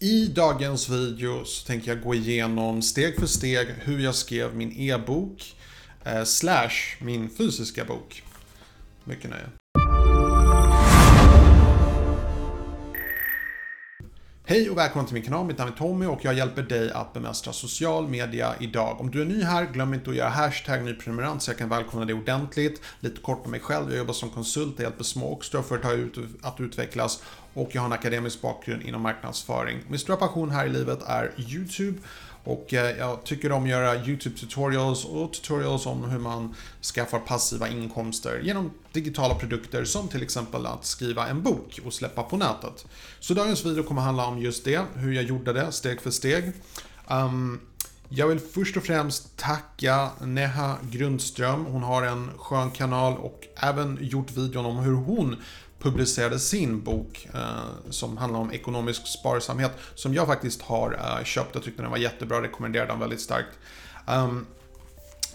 I dagens video så tänker jag gå igenom steg för steg hur jag skrev min e-bok eh, slash min fysiska bok. Mycket nöje. Hej och välkommen till min kanal, mitt namn är Tommy och jag hjälper dig att bemästra social media idag. Om du är ny här, glöm inte att göra hashtag nyprenumerant så jag kan välkomna dig ordentligt. Lite kort om mig själv, jag jobbar som konsult, jag hjälper små och stora företag att utvecklas och jag har en akademisk bakgrund inom marknadsföring. Min stora passion här i livet är YouTube och eh, jag tycker om att göra YouTube tutorials och tutorials om hur man skaffar passiva inkomster genom digitala produkter som till exempel att skriva en bok och släppa på nätet. Så dagens video kommer handla om just det, hur jag gjorde det steg för steg. Um, jag vill först och främst tacka Neha Grundström. Hon har en skön kanal och även gjort videon om hur hon publicerade sin bok eh, som handlar om ekonomisk sparsamhet som jag faktiskt har eh, köpt. Jag tyckte den var jättebra, rekommenderade den väldigt starkt. Um,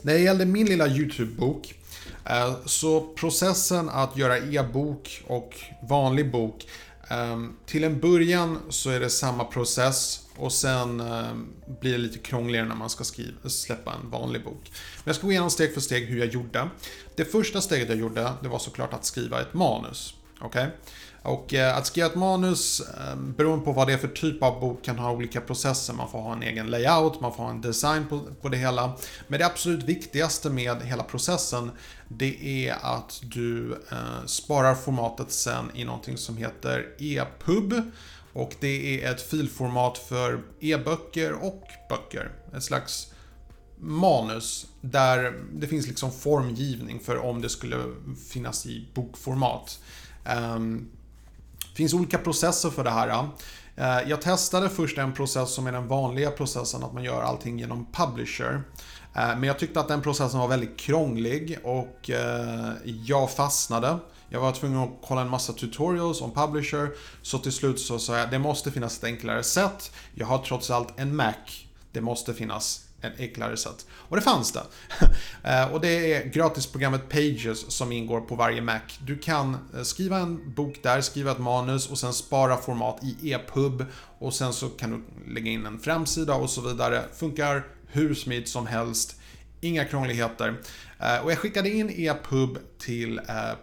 när det gällde min lilla YouTube-bok eh, så processen att göra e-bok och vanlig bok ehm, till en början så är det samma process och sen ehm, blir det lite krångligare när man ska skriva, släppa en vanlig bok. Men jag ska gå igenom steg för steg hur jag gjorde. Det första steget jag gjorde, det var såklart att skriva ett manus. Okej? Okay? Och eh, att skriva ett manus, eh, beroende på vad det är för typ av bok, kan ha olika processer. Man får ha en egen layout, man får ha en design på, på det hela. Men det absolut viktigaste med hela processen, det är att du eh, sparar formatet sen i någonting som heter EPUB. Och det är ett filformat för e-böcker och böcker. Ett slags manus där det finns liksom formgivning för om det skulle finnas i bokformat. Det finns olika processer för det här. Eh, jag testade först en process som är den vanliga processen, att man gör allting genom Publisher. Eh, men jag tyckte att den processen var väldigt krånglig och eh, jag fastnade. Jag var tvungen att kolla en massa tutorials om Publisher, så till slut så sa jag det måste finnas ett enklare sätt. Jag har trots allt en Mac. Det måste finnas ett enklare sätt. Och det fanns det. Eh, och det är gratisprogrammet Pages som ingår på varje Mac. Du kan eh, skriva en bok där, skriva ett manus och sen spara format i EPUB och sen så kan du lägga in en framsida och så vidare. Funkar hur smidigt som helst. Inga krångligheter. Eh, och jag skickade in EPUB till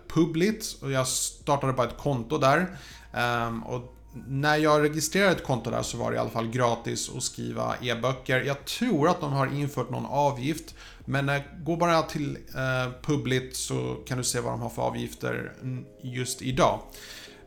Publit och jag startade bara ett konto där. Ehm, och när jag registrerade ett konto där så var det i alla fall gratis att skriva e-böcker. Jag tror att de har infört någon avgift. Men eh, gå bara till eh, Publit så kan du se vad de har för avgifter just idag.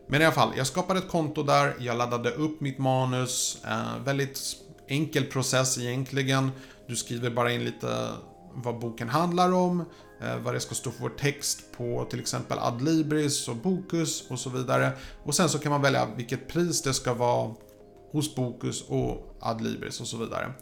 Men i alla fall, jag skapade ett konto där, jag laddade upp mitt manus. Eh, väldigt enkel process egentligen. Du skriver bara in lite vad boken handlar om, Eh, vad det ska stå för text på till exempel Adlibris och Bokus och så vidare. Och sen så kan man välja vilket pris det ska vara hos Bokus och Adlibris och så vidare.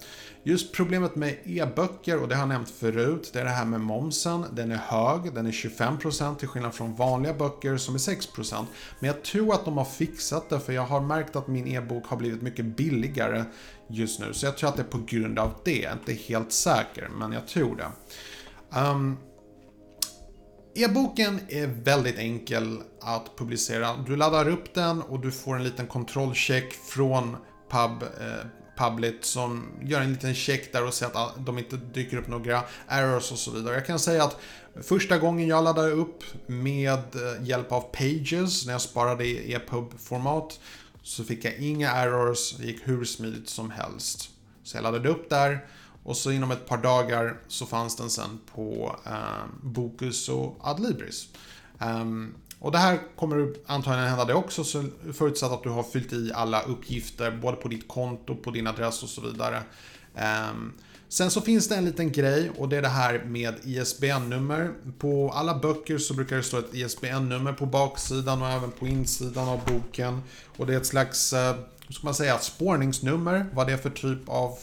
Just problemet med e-böcker, och det har jag nämnt förut, det är det här med momsen. Den är hög, den är 25% till skillnad från vanliga böcker som är 6%. Men jag tror att de har fixat det, för jag har märkt att min e-bok har blivit mycket billigare just nu. Så jag tror att det är på grund av det. Jag är inte helt säker, men jag tror det. Um, E-boken är väldigt enkel att publicera. Du laddar upp den och du får en liten kontrollcheck från pub, eh, Public som gör en liten check där och ser att ah, de inte dyker upp några errors och så vidare. Jag kan säga att första gången jag laddade upp med eh, hjälp av Pages när jag sparade i EPUB-format så fick jag inga errors, det gick hur smidigt som helst. Så jag laddade upp där och så inom ett par dagar så fanns den sen på eh, Bokus och Adlibris. Ehm, och det här kommer antagligen hända det också, så förutsatt att du har fyllt i alla uppgifter, både på ditt konto, på din adress och så vidare. Ehm, sen så finns det en liten grej och det är det här med ISBN-nummer. På alla böcker så brukar det stå ett ISBN-nummer på baksidan och även på insidan av boken. Och det är ett slags, eh, hur ska man säga, spårningsnummer, vad det är för typ av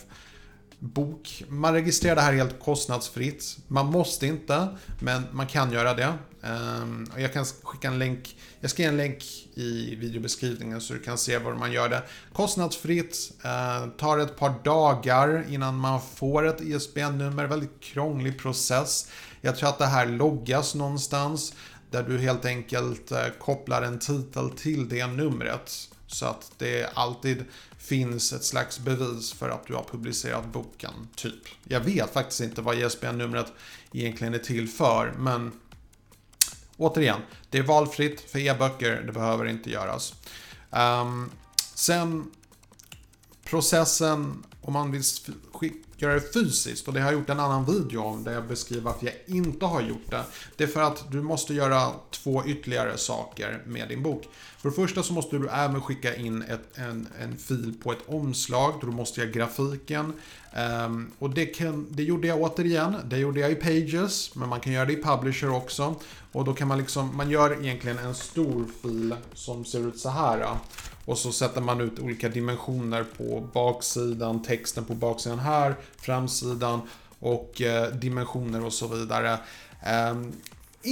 bok. Man registrerar det här helt kostnadsfritt. Man måste inte, men man kan göra det. Ehm, jag kan skicka en länk, jag ska ge en länk i videobeskrivningen så du kan se var man gör det. Kostnadsfritt, eh, tar ett par dagar innan man får ett ISBN-nummer, väldigt krånglig process. Jag tror att det här loggas någonstans där du helt enkelt eh, kopplar en titel till det numret. Så att det alltid finns ett slags bevis för att du har publicerat boken, typ. Jag vet faktiskt inte vad ISBN-numret egentligen är till för, men återigen, det är valfritt för e-böcker, det behöver inte göras. Um, sen processen om man vill göra det fysiskt och det har jag gjort en annan video om där jag beskriver varför jag inte har gjort det. Det är för att du måste göra två ytterligare saker med din bok. För det första så måste du även skicka in ett, en, en fil på ett omslag, du måste jag grafiken. Um, och det, kan, det gjorde jag återigen, det gjorde jag i Pages, men man kan göra det i Publisher också. Och då kan man liksom, man gör egentligen en stor fil som ser ut så här. Och så sätter man ut olika dimensioner på baksidan, texten på baksidan här, framsidan och eh, dimensioner och så vidare. Um,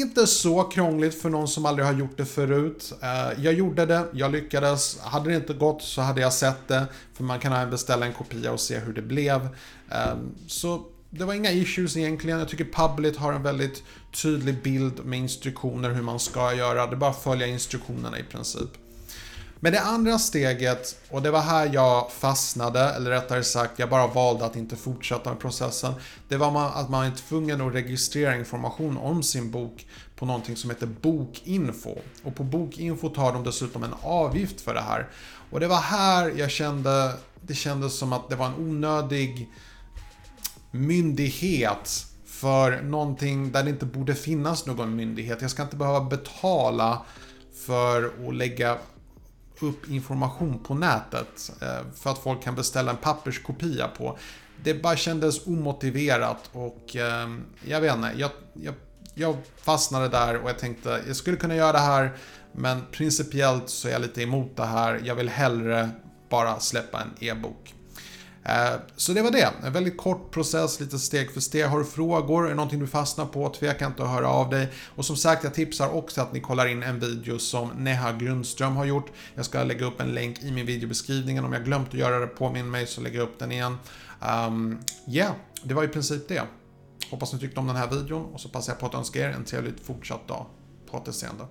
inte så krångligt för någon som aldrig har gjort det förut. Eh, jag gjorde det, jag lyckades. Hade det inte gått så hade jag sett det. För man kan även beställa en kopia och se hur det blev. Ehm, så det var inga issues egentligen. Jag tycker Public har en väldigt tydlig bild med instruktioner hur man ska göra. Det är bara att följa instruktionerna i princip. Men det andra steget, och det var här jag fastnade, eller rättare sagt jag bara valde att inte fortsätta med processen. Det var att man är tvungen att registrera information om sin bok på någonting som heter Bokinfo. Och på Bokinfo tar de dessutom en avgift för det här. Och det var här jag kände, det kändes som att det var en onödig myndighet för någonting där det inte borde finnas någon myndighet. Jag ska inte behöva betala för att lägga upp information på nätet eh, för att folk kan beställa en papperskopia på. Det bara kändes omotiverat och ehm, jag vet inte, jag, jag, jag fastnade där och jag tänkte jag skulle kunna göra det här men principiellt så är jag lite emot det här. Jag vill hellre bara släppa en e-bok. Eh, så det var det. En väldigt kort process, lite steg för steg. Har du frågor, är det någonting du fastnar på, tveka inte att höra av dig. Och som sagt, jag tipsar också att ni kollar in en video som Neha Grundström har gjort. Jag ska lägga upp en länk i min videobeskrivning. Om jag glömt att göra det, påminn mig så lägger jag upp den igen. Ja, um, yeah, det var i princip det. Hoppas ni tyckte om den här videon och så passar jag på att önska er en trevlig fortsatt dag. På återseende.